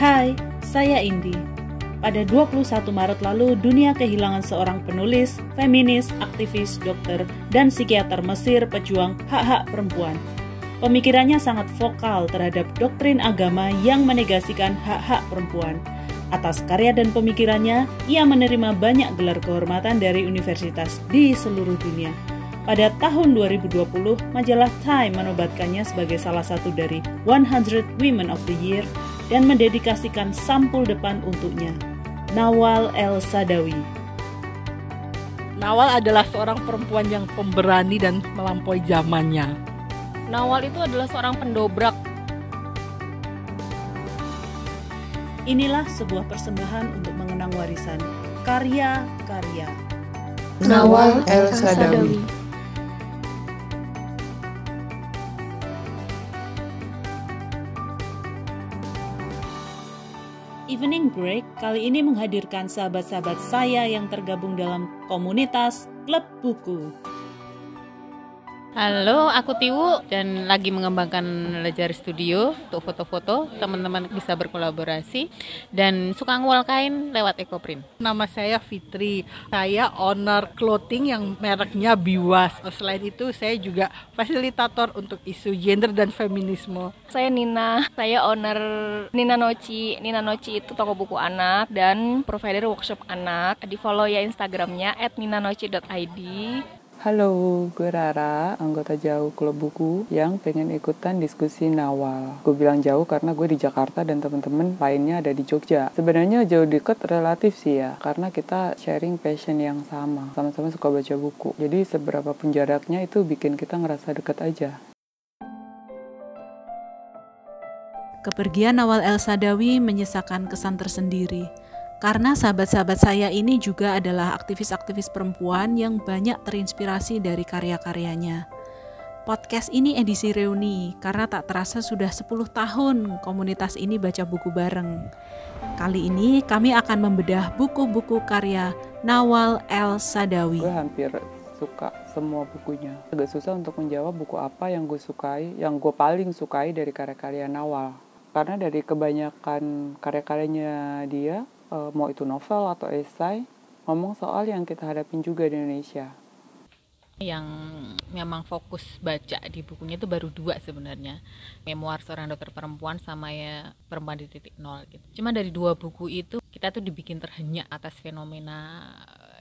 Hai, saya Indi. Pada 21 Maret lalu, dunia kehilangan seorang penulis, feminis, aktivis, dokter, dan psikiater Mesir pejuang hak-hak perempuan. Pemikirannya sangat vokal terhadap doktrin agama yang menegasikan hak-hak perempuan. Atas karya dan pemikirannya, ia menerima banyak gelar kehormatan dari universitas di seluruh dunia. Pada tahun 2020, majalah Time menobatkannya sebagai salah satu dari 100 Women of the Year dan mendedikasikan sampul depan untuknya, Nawal El Sadawi. Nawal adalah seorang perempuan yang pemberani dan melampaui zamannya. Nawal itu adalah seorang pendobrak. Inilah sebuah persembahan untuk mengenang warisan karya-karya Nawal El Sadawi. Evening Break kali ini menghadirkan sahabat-sahabat saya yang tergabung dalam komunitas Klub Buku. Halo, aku Tiwu dan lagi mengembangkan Lejar Studio untuk foto-foto. Teman-teman bisa berkolaborasi dan suka ngewal kain lewat EcoPrint. Nama saya Fitri. Saya owner clothing yang mereknya Biwas. Selain itu, saya juga fasilitator untuk isu gender dan feminisme. Saya Nina, saya owner Nina Noci. Nina Noci itu toko buku anak dan provider workshop anak. Di follow ya Instagramnya @ninanoci.id. Halo, gue Rara, anggota jauh klub buku yang pengen ikutan diskusi Nawal. Gue bilang jauh karena gue di Jakarta dan temen-temen lainnya ada di Jogja. Sebenarnya jauh deket relatif sih ya, karena kita sharing passion yang sama, sama-sama suka baca buku. Jadi seberapa pun jaraknya itu bikin kita ngerasa deket aja. Kepergian Nawal El Sadawi menyisakan kesan tersendiri. Karena sahabat-sahabat saya ini juga adalah aktivis-aktivis perempuan yang banyak terinspirasi dari karya-karyanya. Podcast ini edisi reuni karena tak terasa sudah 10 tahun komunitas ini baca buku bareng. Kali ini kami akan membedah buku-buku karya Nawal El Sadawi. Gue hampir suka semua bukunya. Agak susah untuk menjawab buku apa yang gue sukai, yang gue paling sukai dari karya-karya Nawal. Karena dari kebanyakan karya-karyanya dia, uh, mau itu novel atau esai, ngomong soal yang kita hadapin juga di Indonesia. Yang memang fokus baca di bukunya itu baru dua sebenarnya, memoir seorang dokter perempuan sama ya perempuan di titik nol. Gitu. Cuma dari dua buku itu kita tuh dibikin terhenyak atas fenomena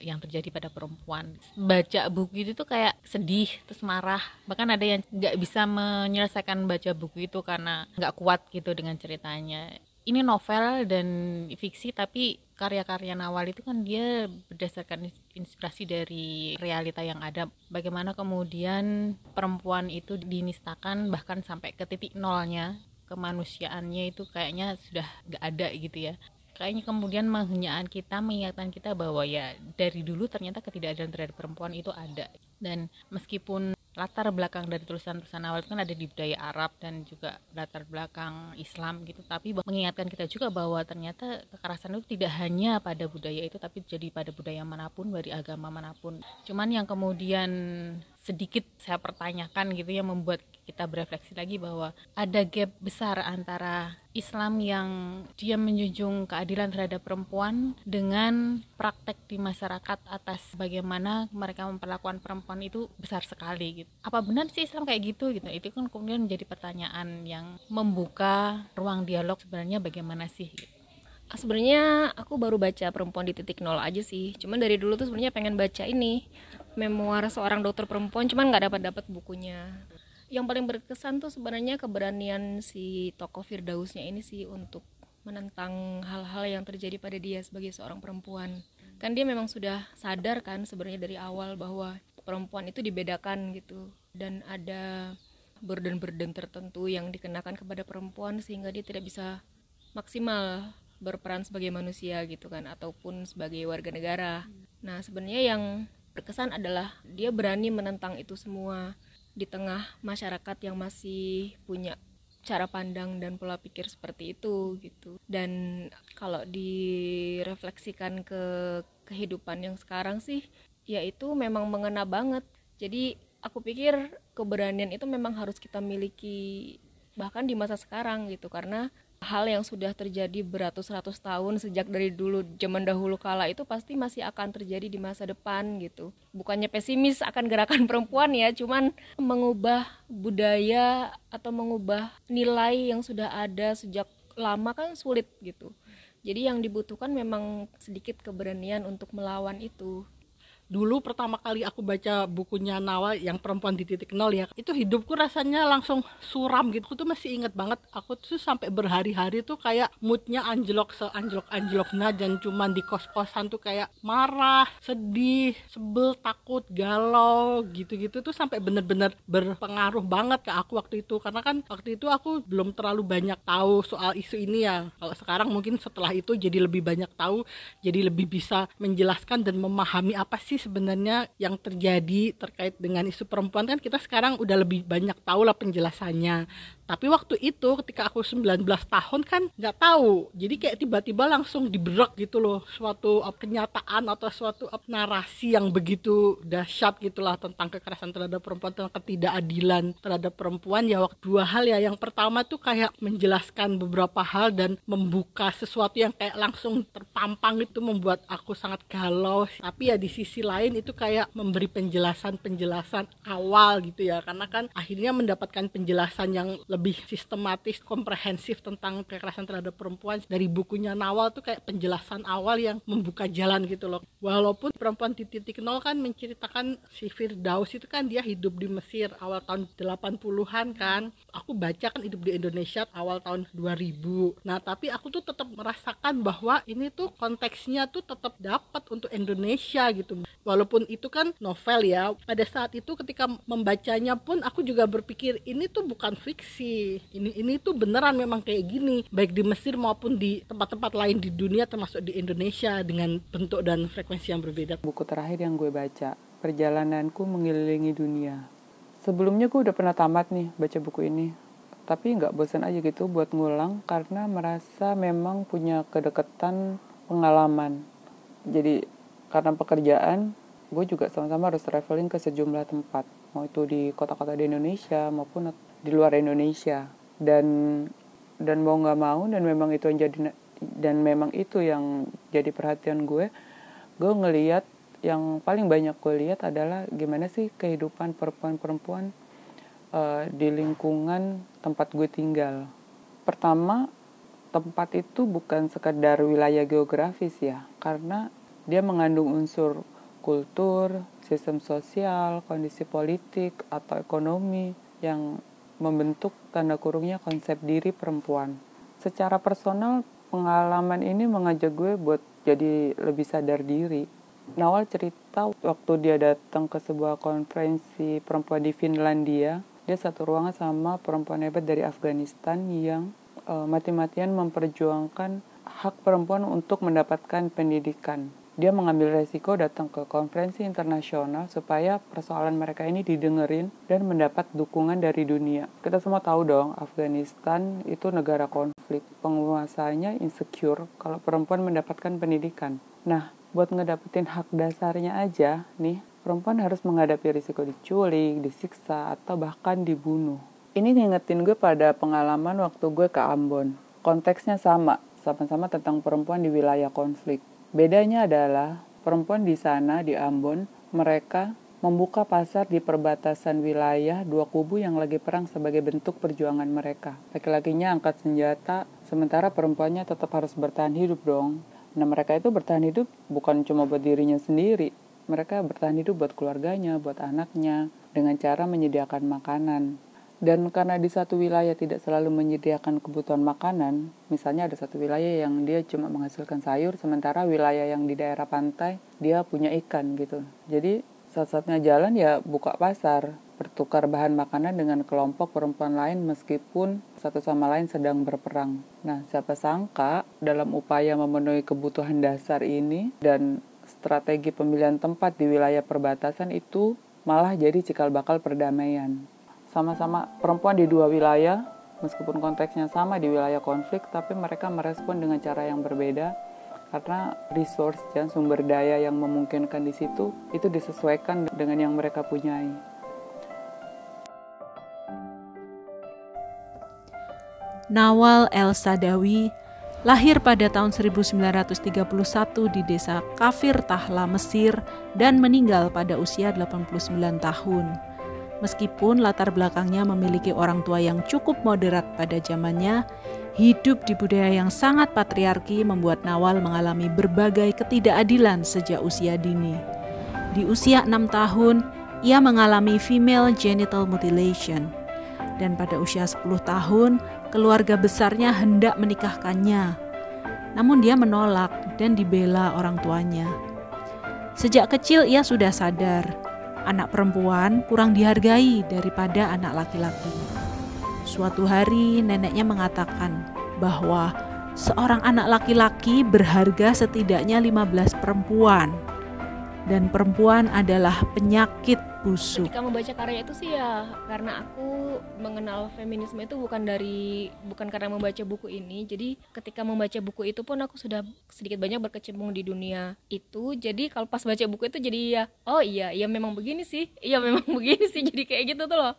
yang terjadi pada perempuan. Baca buku itu tuh kayak sedih, terus marah. Bahkan ada yang nggak bisa menyelesaikan baca buku itu karena nggak kuat gitu dengan ceritanya ini novel dan fiksi tapi karya-karya Nawal itu kan dia berdasarkan inspirasi dari realita yang ada. Bagaimana kemudian perempuan itu dinistakan bahkan sampai ke titik nolnya kemanusiaannya itu kayaknya sudah gak ada gitu ya. Kayaknya kemudian menghenyaan kita mengingatkan kita bahwa ya dari dulu ternyata ketidakadilan terhadap perempuan itu ada. Dan meskipun latar belakang dari tulisan-tulisan awal itu kan ada di budaya Arab dan juga latar belakang Islam gitu. Tapi mengingatkan kita juga bahwa ternyata kekerasan itu tidak hanya pada budaya itu tapi jadi pada budaya mana pun dari agama mana pun. Cuman yang kemudian sedikit saya pertanyakan gitu ya membuat kita berefleksi lagi bahwa ada gap besar antara Islam yang dia menjunjung keadilan terhadap perempuan dengan praktek di masyarakat atas bagaimana mereka memperlakukan perempuan itu besar sekali gitu. Apa benar sih Islam kayak gitu gitu? Itu kan kemudian menjadi pertanyaan yang membuka ruang dialog sebenarnya bagaimana sih gitu. Sebenarnya aku baru baca perempuan di titik nol aja sih. Cuman dari dulu tuh sebenarnya pengen baca ini memoir seorang dokter perempuan, cuman nggak dapat dapat bukunya yang paling berkesan tuh sebenarnya keberanian si tokoh Firdausnya ini sih untuk menentang hal-hal yang terjadi pada dia sebagai seorang perempuan. Kan dia memang sudah sadar kan sebenarnya dari awal bahwa perempuan itu dibedakan gitu. Dan ada burden-burden tertentu yang dikenakan kepada perempuan sehingga dia tidak bisa maksimal berperan sebagai manusia gitu kan ataupun sebagai warga negara. Nah, sebenarnya yang berkesan adalah dia berani menentang itu semua di tengah masyarakat yang masih punya cara pandang dan pola pikir seperti itu gitu. Dan kalau direfleksikan ke kehidupan yang sekarang sih ya itu memang mengena banget. Jadi aku pikir keberanian itu memang harus kita miliki bahkan di masa sekarang gitu. Karena hal yang sudah terjadi beratus-ratus tahun sejak dari dulu zaman dahulu kala itu pasti masih akan terjadi di masa depan gitu. Bukannya pesimis akan gerakan perempuan ya, cuman mengubah budaya atau mengubah nilai yang sudah ada sejak lama kan sulit gitu. Jadi yang dibutuhkan memang sedikit keberanian untuk melawan itu dulu pertama kali aku baca bukunya Nawa yang perempuan di titik nol ya itu hidupku rasanya langsung suram gitu. Aku tuh masih inget banget aku tuh sampai berhari-hari tuh kayak moodnya anjlok seanjlok anjloknya dan cuman di kos-kosan tuh kayak marah sedih sebel takut galau gitu-gitu tuh sampai bener-bener berpengaruh banget ke aku waktu itu. Karena kan waktu itu aku belum terlalu banyak tahu soal isu ini ya. Kalau sekarang mungkin setelah itu jadi lebih banyak tahu jadi lebih bisa menjelaskan dan memahami apa sih sebenarnya yang terjadi terkait dengan isu perempuan kan kita sekarang udah lebih banyak tahu lah penjelasannya tapi waktu itu ketika aku 19 tahun kan nggak tahu. Jadi kayak tiba-tiba langsung diberak gitu loh. Suatu kenyataan atau suatu narasi yang begitu dahsyat gitulah tentang kekerasan terhadap perempuan tentang ketidakadilan terhadap perempuan. Ya waktu dua hal ya. Yang pertama tuh kayak menjelaskan beberapa hal dan membuka sesuatu yang kayak langsung terpampang itu membuat aku sangat galau. Tapi ya di sisi lain itu kayak memberi penjelasan-penjelasan awal gitu ya. Karena kan akhirnya mendapatkan penjelasan yang lebih lebih sistematis komprehensif tentang kekerasan terhadap perempuan. Dari bukunya Nawal tuh kayak penjelasan awal yang membuka jalan gitu loh. Walaupun perempuan di titik nol kan menceritakan si Firdaus itu kan dia hidup di Mesir awal tahun 80-an kan. Aku baca kan hidup di Indonesia awal tahun 2000 nah tapi aku tuh tetap merasakan bahwa ini tuh konteksnya tuh tetap dapat untuk Indonesia gitu. Walaupun itu kan novel ya pada saat itu ketika membacanya pun aku juga berpikir ini tuh bukan fiksi ini ini tuh beneran memang kayak gini. Baik di Mesir maupun di tempat-tempat lain di dunia termasuk di Indonesia dengan bentuk dan frekuensi yang berbeda. Buku terakhir yang gue baca perjalananku mengelilingi dunia. Sebelumnya gue udah pernah tamat nih baca buku ini. Tapi nggak bosan aja gitu buat ngulang karena merasa memang punya kedekatan pengalaman. Jadi karena pekerjaan gue juga sama-sama harus traveling ke sejumlah tempat. Mau itu di kota-kota di Indonesia maupun di luar Indonesia. Dan dan mau nggak mau dan memang itu yang jadi dan memang itu yang jadi perhatian gue gue ngeliat yang paling banyak gue lihat adalah gimana sih kehidupan perempuan-perempuan uh, di lingkungan tempat gue tinggal. Pertama tempat itu bukan sekedar wilayah geografis ya karena dia mengandung unsur kultur, sistem sosial, kondisi politik atau ekonomi yang membentuk tanda kurungnya konsep diri perempuan. Secara personal, pengalaman ini mengajak gue buat jadi lebih sadar diri. Nawal cerita waktu dia datang ke sebuah konferensi perempuan di Finlandia, dia satu ruangan sama perempuan hebat dari Afghanistan yang e, mati-matian memperjuangkan hak perempuan untuk mendapatkan pendidikan dia mengambil resiko datang ke konferensi internasional supaya persoalan mereka ini didengerin dan mendapat dukungan dari dunia. Kita semua tahu dong, Afghanistan itu negara konflik, penguasanya insecure kalau perempuan mendapatkan pendidikan. Nah, buat ngedapetin hak dasarnya aja nih, perempuan harus menghadapi risiko diculik, disiksa, atau bahkan dibunuh. Ini ngingetin gue pada pengalaman waktu gue ke Ambon. Konteksnya sama, sama-sama tentang perempuan di wilayah konflik Bedanya adalah perempuan di sana di Ambon, mereka membuka pasar di perbatasan wilayah dua kubu yang lagi perang sebagai bentuk perjuangan mereka. Laki-lakinya angkat senjata, sementara perempuannya tetap harus bertahan hidup dong. Nah mereka itu bertahan hidup bukan cuma buat dirinya sendiri, mereka bertahan hidup buat keluarganya, buat anaknya, dengan cara menyediakan makanan. Dan karena di satu wilayah tidak selalu menyediakan kebutuhan makanan, misalnya ada satu wilayah yang dia cuma menghasilkan sayur, sementara wilayah yang di daerah pantai dia punya ikan gitu. Jadi saat-saatnya jalan ya buka pasar, bertukar bahan makanan dengan kelompok perempuan lain meskipun satu sama lain sedang berperang. Nah, siapa sangka dalam upaya memenuhi kebutuhan dasar ini dan strategi pemilihan tempat di wilayah perbatasan itu malah jadi cikal bakal perdamaian sama-sama perempuan di dua wilayah, meskipun konteksnya sama di wilayah konflik, tapi mereka merespon dengan cara yang berbeda karena resource dan sumber daya yang memungkinkan di situ itu disesuaikan dengan yang mereka punyai. Nawal El Sadawi lahir pada tahun 1931 di desa Kafir Tahla, Mesir dan meninggal pada usia 89 tahun. Meskipun latar belakangnya memiliki orang tua yang cukup moderat pada zamannya, hidup di budaya yang sangat patriarki membuat Nawal mengalami berbagai ketidakadilan sejak usia dini. Di usia enam tahun, ia mengalami female genital mutilation. Dan pada usia 10 tahun, keluarga besarnya hendak menikahkannya. Namun dia menolak dan dibela orang tuanya. Sejak kecil ia sudah sadar, anak perempuan kurang dihargai daripada anak laki-laki. Suatu hari neneknya mengatakan bahwa seorang anak laki-laki berharga setidaknya 15 perempuan dan perempuan adalah penyakit busuk. Ketika membaca karya itu sih ya karena aku mengenal feminisme itu bukan dari bukan karena membaca buku ini. Jadi ketika membaca buku itu pun aku sudah sedikit banyak berkecimpung di dunia itu. Jadi kalau pas baca buku itu jadi ya oh iya ya memang begini sih. Iya memang begini sih jadi kayak gitu tuh loh.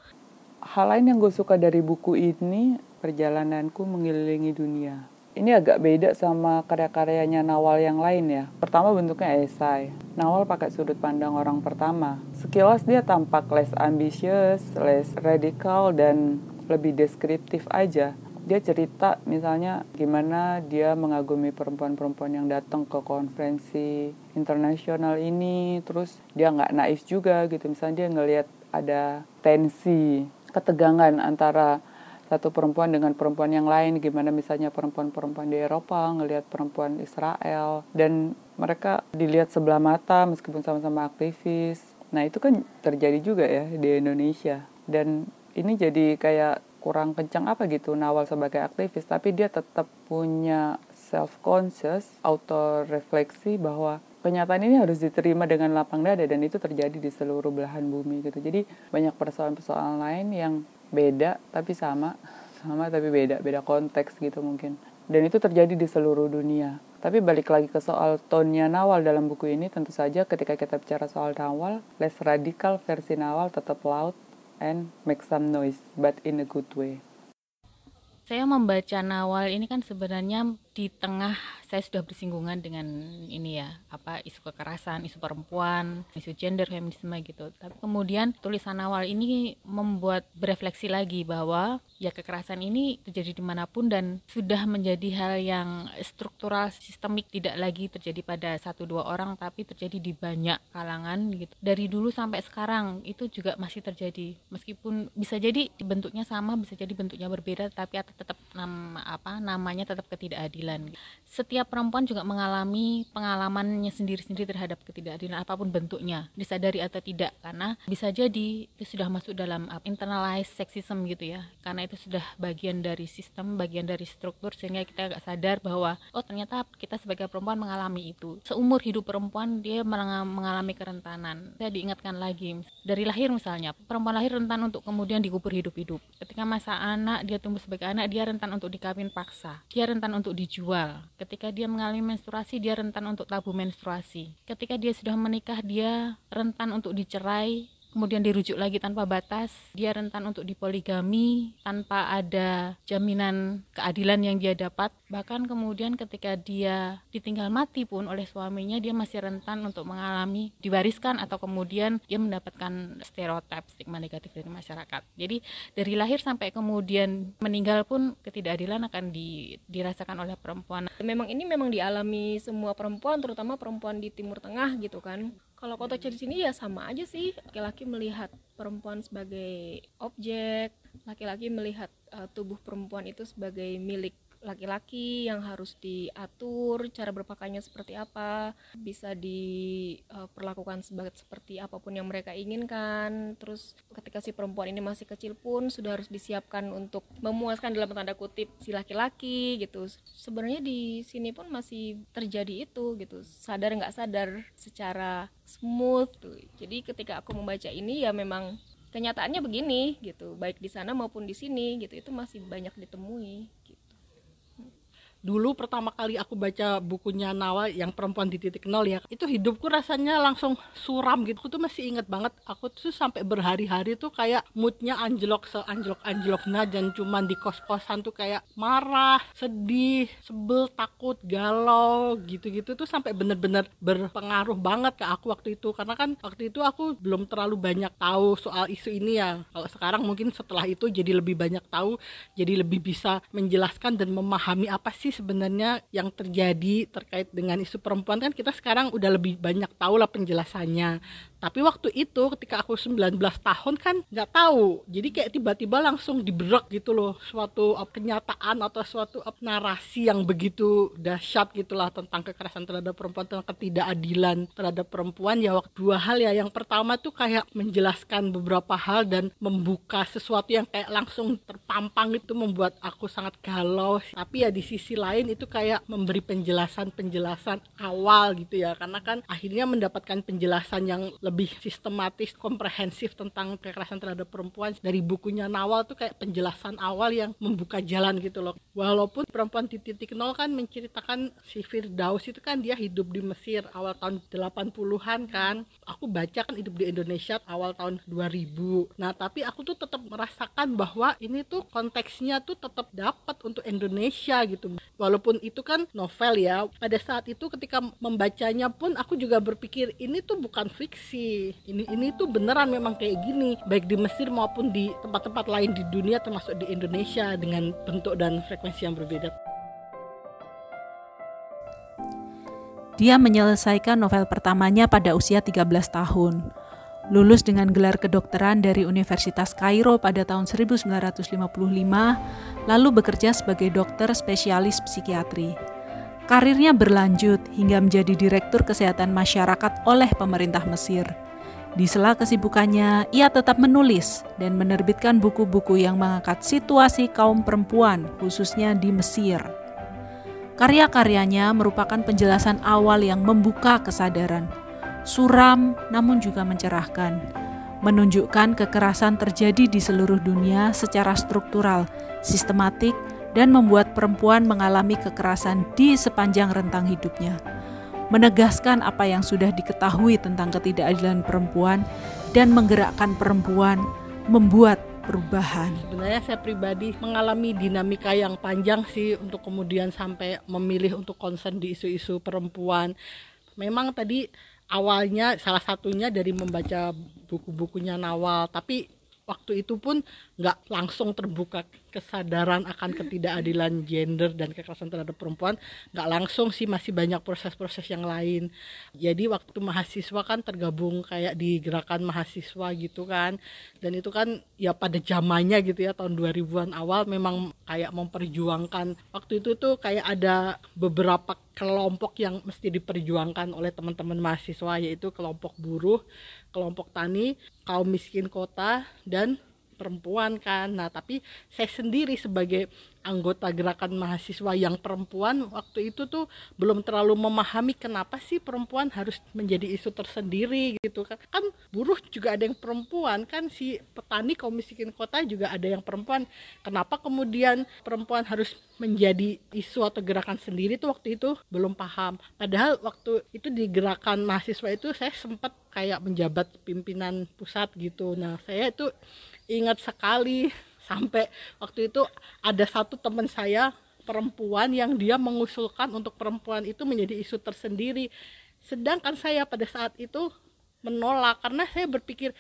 Hal lain yang gue suka dari buku ini perjalananku mengelilingi dunia ini agak beda sama karya-karyanya Nawal yang lain ya. Pertama bentuknya esai. Nawal pakai sudut pandang orang pertama. Sekilas dia tampak less ambitious, less radikal, dan lebih deskriptif aja. Dia cerita misalnya gimana dia mengagumi perempuan-perempuan yang datang ke konferensi internasional ini. Terus dia nggak naif juga gitu. Misalnya dia ngelihat ada tensi, ketegangan antara satu perempuan dengan perempuan yang lain. Gimana misalnya perempuan-perempuan di Eropa ngelihat perempuan Israel. Dan mereka dilihat sebelah mata meskipun sama-sama aktivis. Nah itu kan terjadi juga ya di Indonesia. Dan ini jadi kayak kurang kencang apa gitu Nawal sebagai aktivis. Tapi dia tetap punya self conscious auto refleksi bahwa kenyataan ini harus diterima dengan lapang dada. Dan itu terjadi di seluruh belahan bumi gitu. Jadi banyak persoalan-persoalan lain yang beda tapi sama sama tapi beda beda konteks gitu mungkin. Dan itu terjadi di seluruh dunia. Tapi balik lagi ke soal tonnya Nawal dalam buku ini tentu saja ketika kita bicara soal Nawal less radical versi Nawal tetap loud and make some noise but in a good way. Saya membaca Nawal ini kan sebenarnya di tengah saya sudah bersinggungan dengan ini ya apa isu kekerasan isu perempuan isu gender feminisme gitu. Tapi kemudian tulisan awal ini membuat berefleksi lagi bahwa ya kekerasan ini terjadi di mana pun dan sudah menjadi hal yang struktural sistemik tidak lagi terjadi pada satu dua orang tapi terjadi di banyak kalangan gitu. Dari dulu sampai sekarang itu juga masih terjadi. Meskipun bisa jadi bentuknya sama bisa jadi bentuknya berbeda tapi tetap nama apa namanya tetap ketidakadilan ketidakadilan. Setiap perempuan juga mengalami pengalamannya sendiri-sendiri terhadap ketidakadilan apa pun bentuknya, disadari atau tidak karena bisa jadi itu sudah masuk dalam uh, internalized sexism gitu ya. Karena itu sudah bagian dari sistem, bagian dari struktur sehingga kita agak sadar bahwa oh ternyata kita sebagai perempuan mengalami itu. Seumur hidup perempuan dia mengalami kerentanan. Saya diingatkan lagi dari lahir misalnya, perempuan lahir rentan untuk kemudian dikubur hidup-hidup. Ketika masa anak dia tumbuh sebagai anak dia rentan untuk dikawin paksa. Dia rentan untuk di dijual. Ketika dia mengalami menstruasi, dia rentan untuk tabu menstruasi. Ketika dia sudah menikah, dia rentan untuk dicerai kemudian dirujuk lagi tanpa batas, dia rentan untuk dipoligami tanpa ada jaminan keadilan yang dia dapat. Bahkan kemudian ketika dia ditinggal mati pun oleh suaminya, dia masih rentan untuk mengalami diwariskan atau kemudian dia mendapatkan stereotip stigma negatif dari masyarakat. Jadi dari lahir sampai kemudian meninggal pun ketidakadilan akan di, dirasakan oleh perempuan. Memang ini memang dialami semua perempuan, terutama perempuan di Timur Tengah gitu kan kalau kota di sini ya sama aja sih. Laki-laki melihat perempuan sebagai objek laki-laki melihat uh, tubuh perempuan itu sebagai milik laki-laki yang harus diatur cara berpakaiannya seperti apa bisa diperlakukan sebagai seperti apa pun yang mereka inginkan. Terus ketika si perempuan ini masih kecil pun sudah harus disiapkan untuk memuaskan dalam tanda kutip si laki-laki gitu. Sebenarnya di sini pun masih terjadi itu gitu. Sadar nggak sadar secara smooth tuh. jadi ketika aku membaca ini ya memang kenyataannya begini gitu. Baik di sana maupun di sini gitu. Itu masih banyak ditemui dulu pertama kali aku baca bukunya Nawa yang perempuan di titik nol ya itu hidupku rasanya langsung suram gitu. Aku tuh masih inget banget aku tuh sampai berhari-hari tuh kayak moodnya anjlok seanjlok anjloknya dan cuman di kos-kosan tuh kayak marah sedih sebel takut galau gitu-gitu tuh sampai bener-bener berpengaruh banget ke aku waktu itu. Karena kan waktu itu aku belum terlalu banyak tahu soal isu ini ya. Kalau sekarang mungkin setelah itu jadi lebih banyak tahu jadi lebih bisa menjelaskan dan memahami apa sih sih sebenarnya yang terjadi terkait dengan isu perempuan? Kan kita sekarang udah lebih banyak tahu lah penjelasannya tapi waktu itu ketika aku 19 tahun kan nggak tahu. Jadi kayak tiba-tiba langsung diberak gitu loh suatu uh, kenyataan atau suatu uh, narasi yang begitu dahsyat gitulah tentang kekerasan terhadap perempuan tentang ketidakadilan terhadap perempuan. Ya waktu dua hal ya. Yang pertama tuh kayak menjelaskan beberapa hal dan membuka sesuatu yang kayak langsung terpampang itu membuat aku sangat galau. Tapi ya di sisi lain itu kayak memberi penjelasan-penjelasan awal gitu ya. Karena kan akhirnya mendapatkan penjelasan yang sistematis komprehensif tentang kekerasan terhadap perempuan. Dari bukunya Nawal tuh kayak penjelasan awal yang membuka jalan gitu loh. Walaupun perempuan di titik nol kan menceritakan si Firdaus itu kan dia hidup di Mesir awal tahun 80-an kan. Aku baca kan hidup di Indonesia awal tahun 2000 nah tapi aku tuh tetap merasakan bahwa ini tuh konteksnya tuh tetap dapat untuk Indonesia gitu. Walaupun itu kan novel ya pada saat itu ketika membacanya pun aku juga berpikir ini tuh bukan fiksi ini ini tuh beneran memang kayak gini baik di Mesir maupun di tempat-tempat lain di dunia termasuk di Indonesia dengan bentuk dan frekuensi yang berbeda. Dia menyelesaikan novel pertamanya pada usia 13 tahun. Lulus dengan gelar kedokteran dari Universitas Kairo pada tahun 1955, lalu bekerja sebagai dokter spesialis psikiatri. Karirnya berlanjut hingga menjadi Direktur Kesehatan Masyarakat oleh pemerintah Mesir. Di sela kesibukannya, ia tetap menulis dan menerbitkan buku-buku yang mengangkat situasi kaum perempuan, khususnya di Mesir. Karya-karyanya merupakan penjelasan awal yang membuka kesadaran, suram namun juga mencerahkan, menunjukkan kekerasan terjadi di seluruh dunia secara struktural, sistematik, dan membuat perempuan mengalami kekerasan di sepanjang rentang hidupnya. Menegaskan apa yang sudah diketahui tentang ketidakadilan perempuan dan menggerakkan perempuan membuat perubahan. Sebenarnya saya pribadi mengalami dinamika yang panjang sih untuk kemudian sampai memilih untuk concern di isu-isu perempuan. Memang tadi awalnya salah satunya dari membaca buku-bukunya Nawal, tapi waktu itu pun nggak langsung terbuka kesadaran akan ketidakadilan gender dan kekerasan terhadap perempuan nggak langsung sih masih banyak proses-proses yang lain. Jadi waktu mahasiswa kan tergabung kayak di gerakan mahasiswa gitu kan. Dan itu kan ya pada zamannya gitu ya tahun 2000-an awal memang kayak memperjuangkan. Waktu itu tuh kayak ada beberapa kelompok yang mesti diperjuangkan oleh teman-teman mahasiswa yaitu kelompok buruh kelompok tani, kaum miskin kota, dan perempuan kan. Nah, tapi saya sendiri sebagai anggota gerakan mahasiswa yang perempuan waktu itu tuh belum terlalu memahami kenapa sih perempuan harus menjadi isu tersendiri gitu kan. Kan buruh juga ada yang perempuan kan si petani kaum miskin kota juga ada yang perempuan. Kenapa kemudian perempuan harus menjadi isu atau gerakan sendiri tuh waktu itu belum paham. Padahal waktu itu di gerakan mahasiswa itu saya sempat kayak menjabat pimpinan pusat gitu. Nah, saya itu ingat sekali sampai waktu itu ada satu teman saya perempuan yang dia mengusulkan untuk perempuan itu menjadi isu tersendiri. Sedangkan saya pada saat itu menolak karena saya berpikir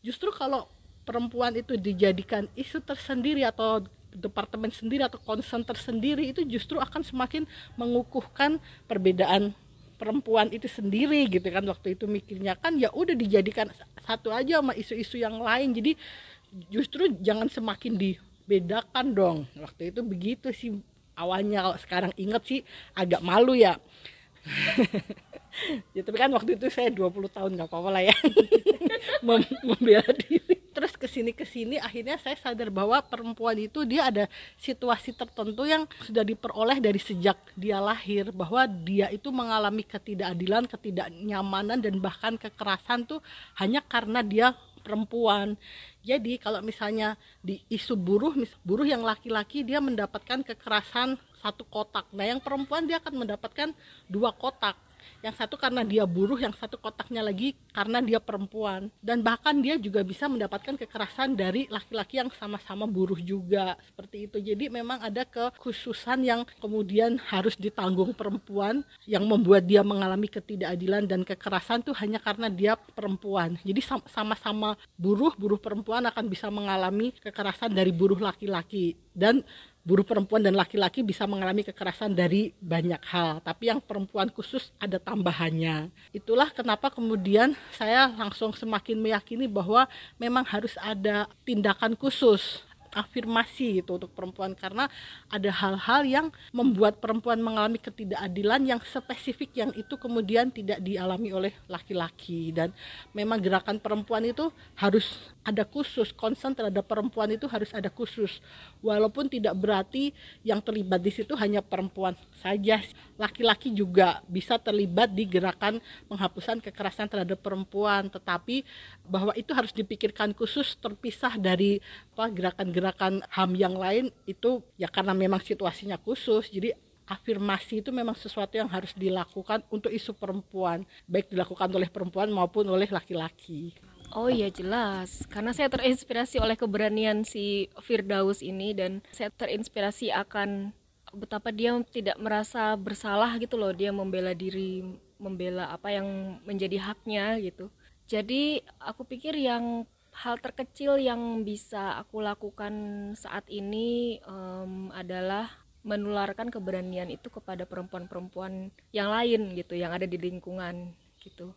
justru kalau perempuan itu dijadikan isu tersendiri atau departemen sendiri atau concern tersendiri itu justru akan semakin mengukuhkan perbedaan perempuan itu sendiri gitu kan waktu itu mikirnya. Kan ya udah dijadikan satu aja sama isu-isu yang lain. Jadi justru jangan semakin dibedakan dong. Waktu itu begitu sih awalnya kalau sekarang inget sih agak malu ya. Ya tapi kan waktu itu saya 20 tahun nggak apa-apa lah ya. Mem membela diri. Terus ke sini ke sini akhirnya saya sadar bahwa perempuan itu dia ada situasi tertentu yang sudah diperoleh dari sejak dia lahir bahwa dia itu mengalami ketidakadilan ketidaknyamanan dan bahkan kekerasan tuh hanya karena dia perempuan. Jadi kalau misalnya di isu buruh, buruh yang laki-laki dia mendapatkan kekerasan satu kotak. Nah, yang perempuan dia akan mendapatkan dua kotak yang satu karena dia buruh, yang satu kotaknya lagi karena dia perempuan. Dan bahkan dia juga bisa mendapatkan kekerasan dari laki-laki yang sama-sama buruh juga seperti itu. Jadi memang ada kekhususan yang kemudian harus ditanggung perempuan yang membuat dia mengalami ketidakadilan dan kekerasan tuh hanya karena dia perempuan. Jadi sama-sama buruh, buruh perempuan akan bisa mengalami kekerasan dari buruh laki-laki dan buruh perempuan dan laki-laki bisa mengalami kekerasan dari banyak hal, tapi yang perempuan khusus ada tambahannya. Itulah kenapa kemudian saya langsung semakin meyakini bahwa memang harus ada tindakan khusus afirmasi gitu untuk perempuan karena ada hal-hal yang membuat perempuan mengalami ketidakadilan yang spesifik yang itu kemudian tidak dialami oleh laki-laki. Dan memang gerakan perempuan itu harus ada khusus concern terhadap perempuan itu harus ada khusus. Walaupun tidak berarti yang terlibat di situ hanya perempuan saja. Laki-laki juga bisa terlibat di gerakan penghapusan kekerasan terhadap perempuan tetapi bahwa itu harus dipikirkan khusus terpisah dari apa gerakan-gerakan HAM yang lain itu ya karena memang situasinya khusus. Jadi afirmasi itu memang sesuatu yang harus dilakukan untuk isu perempuan baik dilakukan oleh perempuan maupun oleh laki-laki. Oh iya jelas, karena saya terinspirasi oleh keberanian si Firdaus ini dan saya terinspirasi akan betapa dia tidak merasa bersalah gitu loh, dia membela diri, membela apa yang menjadi haknya gitu. Jadi aku pikir yang hal terkecil yang bisa aku lakukan saat ini um, adalah menularkan keberanian itu kepada perempuan-perempuan yang lain gitu, yang ada di lingkungan gitu.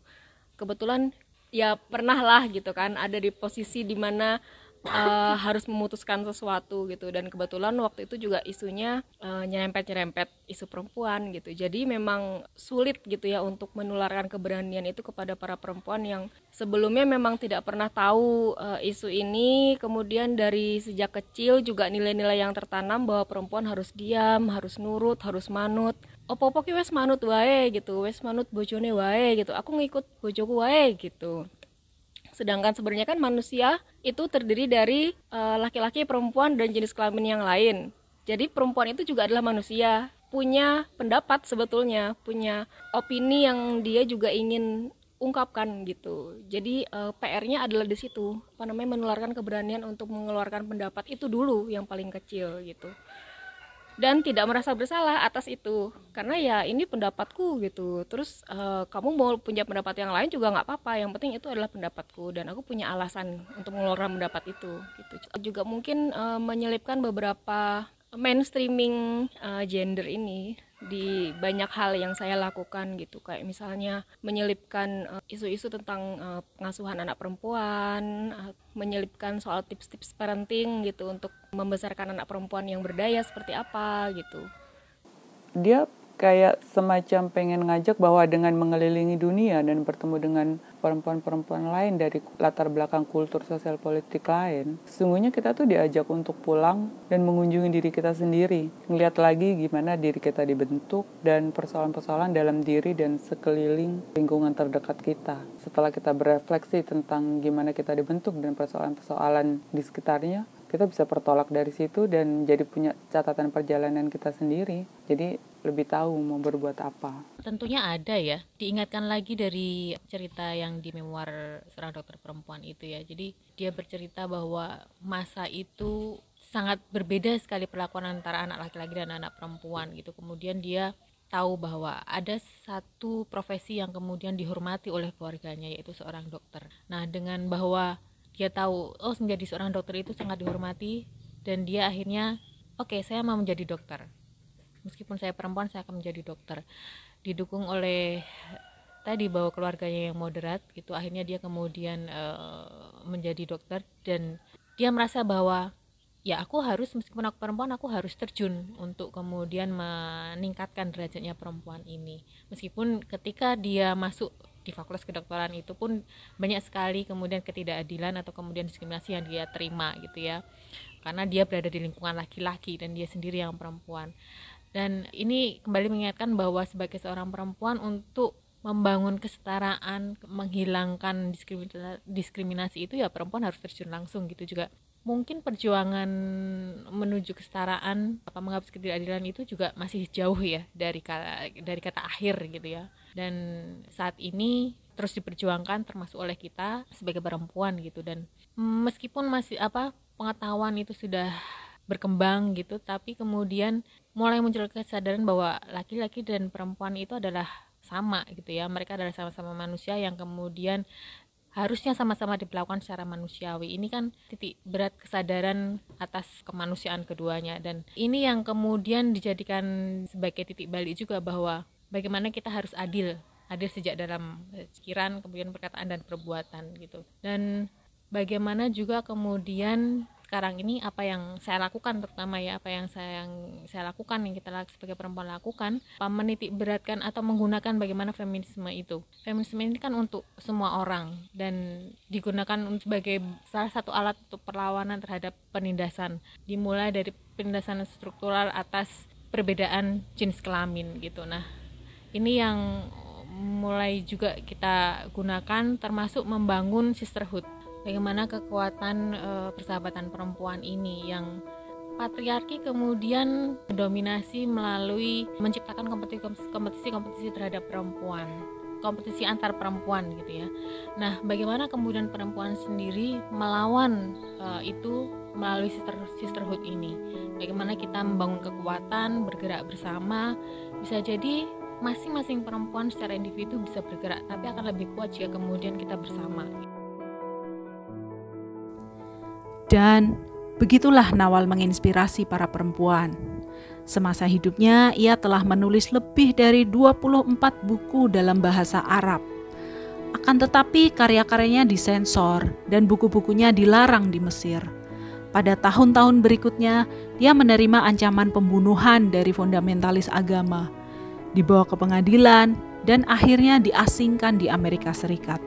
Kebetulan ya pernah lah gitu kan ada di posisi di mana uh, harus memutuskan sesuatu gitu. Dan kebetulan waktu itu juga isunya uh, nyerempet-nyerempet isu perempuan gitu. Jadi memang sulit gitu ya untuk menularkan keberanian itu kepada para perempuan yang sebelumnya memang tidak pernah tahu uh, isu ini. Kemudian dari sejak kecil juga nilai-nilai yang tertanam bahwa perempuan harus diam harus nurut harus manut. Opo-opo wes manut wae gitu wes manut bojone wae gitu. Aku ngikut bojoku wae gitu sedangkan sebenarnya kan manusia itu terdiri dari eh, laki-laki uh, perempuan dan jenis kelamin yang lain. Jadi perempuan itu juga adalah manusia. Punya pendapat sebetulnya punya opini yang dia juga ingin ungkapkan gitu. Jadi uh, eh, PR-nya adalah di situ, apa namanya menularkan keberanian untuk mengeluarkan pendapat itu dulu yang paling kecil gitu dan tidak merasa bersalah atas itu. Karena ya ini pendapatku gitu. Terus uh, kamu mau punya pendapat yang lain juga nggak apa-apa. Yang penting itu adalah pendapatku dan aku punya alasan untuk mengeluarkan pendapat itu gitu. Juga mungkin uh, menyelipkan beberapa mainstreaming uh, gender ini di banyak hal yang saya lakukan gitu. Kayak misalnya menyelipkan eh, isu-isu tentang uh, pengasuhan anak perempuan uh, menyelipkan soal tips-tips parenting gitu untuk membesarkan anak perempuan yang berdaya seperti apa gitu. Dia kayak semacam pengen ngajak bahwa dengan mengelilingi dunia dan bertemu dengan perempuan-perempuan lain dari latar belakang kultur sosial politik lain, sesungguhnya kita tuh diajak untuk pulang dan mengunjungi diri kita sendiri, ngeliat lagi gimana diri kita dibentuk dan persoalan-persoalan dalam diri dan sekeliling lingkungan terdekat kita. Setelah kita berefleksi tentang gimana kita dibentuk dan persoalan-persoalan di sekitarnya, kita bisa pertolak dari situ dan jadi punya catatan perjalanan kita sendiri. Jadi lebih tahu mau berbuat apa. Tentunya ada ya. Diingatkan lagi dari cerita yang di memoir seorang dokter perempuan itu ya. Jadi dia bercerita bahwa masa itu sangat berbeda sekali perlakuan antara anak laki-laki dan anak perempuan gitu. Kemudian dia tahu bahwa ada satu profesi yang kemudian dihormati oleh keluarganya yaitu seorang dokter. Nah, dengan bahwa dia tahu oh menjadi seorang dokter itu sangat dihormati. Dan dia akhirnya oke okay, saya mau menjadi dokter. Meskipun saya perempuan saya akan menjadi dokter. Didukung oleh tadi bahwa keluarganya yang moderat gitu akhirnya dia kemudian uh, menjadi dokter. Dan dia merasa bahwa ya aku harus meskipun aku perempuan aku harus terjun untuk kemudian meningkatkan derajatnya perempuan ini. Meskipun ketika dia masuk di fakultas kedokteran itu pun banyak sekali kemudian ketidakadilan atau kemudian diskriminasi yang dia terima gitu ya karena dia berada di lingkungan laki-laki dan dia sendiri yang perempuan dan ini kembali mengingatkan bahwa sebagai seorang perempuan untuk membangun kesetaraan, menghilangkan diskriminasi, itu ya perempuan harus terjun langsung gitu juga. Mungkin perjuangan menuju kesetaraan apa menghabis ketidakadilan itu juga masih jauh ya dari kata dari kata akhir gitu ya. Dan saat ini terus diperjuangkan termasuk oleh kita sebagai perempuan gitu. Dan meskipun masih apa pengetahuan itu sudah berkembang gitu tapi kemudian mulai muncul kesadaran bahwa laki-laki dan perempuan itu adalah sama gitu ya. Mereka adalah sama-sama manusia yang kemudian harusnya sama-sama diperlakukan secara manusiawi. Ini kan titik berat kesadaran atas kemanusiaan keduanya dan ini yang kemudian dijadikan sebagai titik balik juga bahwa bagaimana kita harus adil, adil sejak dalam pikiran, kemudian perkataan dan perbuatan gitu. Dan bagaimana juga kemudian sekarang ini apa yang saya lakukan terutama ya apa yang saya yang saya lakukan yang kita sebagai perempuan lakukan menitik beratkan atau menggunakan bagaimana feminisme itu. Feminisme ini kan untuk semua orang dan digunakan sebagai salah satu alat untuk perlawanan terhadap penindasan. Dimulai dari penindasan struktural atas perbedaan jenis kelamin gitu. Nah ini yang mulai juga kita gunakan termasuk membangun sisterhood bagaimana kekuatan e, persahabatan perempuan ini yang patriarki kemudian mendominasi melalui menciptakan kompetisi-kompetisi terhadap perempuan kompetisi antar perempuan gitu ya. Nah, bagaimana kemudian perempuan sendiri melawan uh, itu melalui sister sisterhood ini? Bagaimana kita membangun kekuatan, bergerak bersama? Bisa jadi masing-masing perempuan secara individu bisa bergerak, tapi akan lebih kuat jika kemudian kita bersama. Dan begitulah Nawal menginspirasi para perempuan. Semasa hidupnya, ia telah menulis lebih dari 24 buku dalam bahasa Arab. Akan tetapi karya-karyanya disensor dan buku-bukunya dilarang di Mesir. Pada tahun-tahun berikutnya, dia menerima ancaman pembunuhan dari fundamentalis agama, dibawa ke pengadilan, dan akhirnya diasingkan di Amerika Serikat.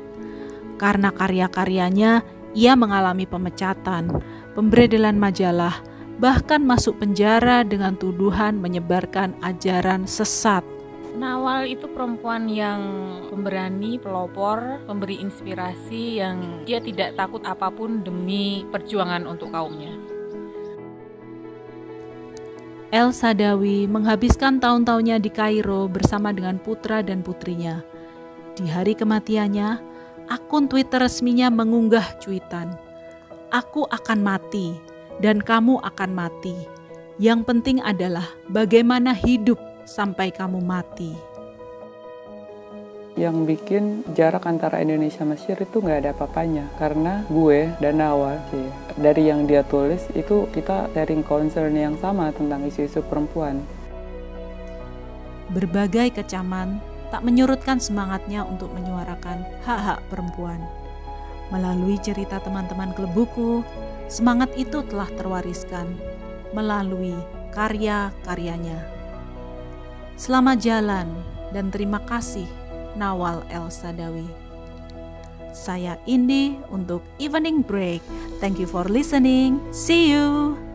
Karena karya-karyanya, ia mengalami pemecatan, pemberedelan majalah, bahkan masuk penjara dengan tuduhan menyebarkan ajaran sesat. Nawal itu perempuan yang pemberani, pelopor, pemberi inspirasi yang dia tidak takut apa pun demi perjuangan untuk kaumnya. El Sadawi menghabiskan tahun-tahunnya di Kairo bersama dengan putra dan putrinya. Di hari kematiannya, akun Twitter resminya mengunggah cuitan, "Aku akan mati dan kamu akan mati. Yang penting adalah bagaimana hidup sampai kamu mati." Yang bikin jarak antara Indonesia Mesir itu nggak ada apa-apanya karena gue dan Nawal sih dari yang dia tulis itu kita sharing concern yang sama tentang isu-isu perempuan. Berbagai kecaman tak menyurutkan semangatnya untuk menyuarakan hak-hak perempuan. Melalui cerita teman-teman klub buku, semangat itu telah terwariskan melalui karya-karyanya. Selamat jalan dan terima kasih Nawal El Sadawi. Saya Indi untuk Evening Break. Thank you for listening. See you.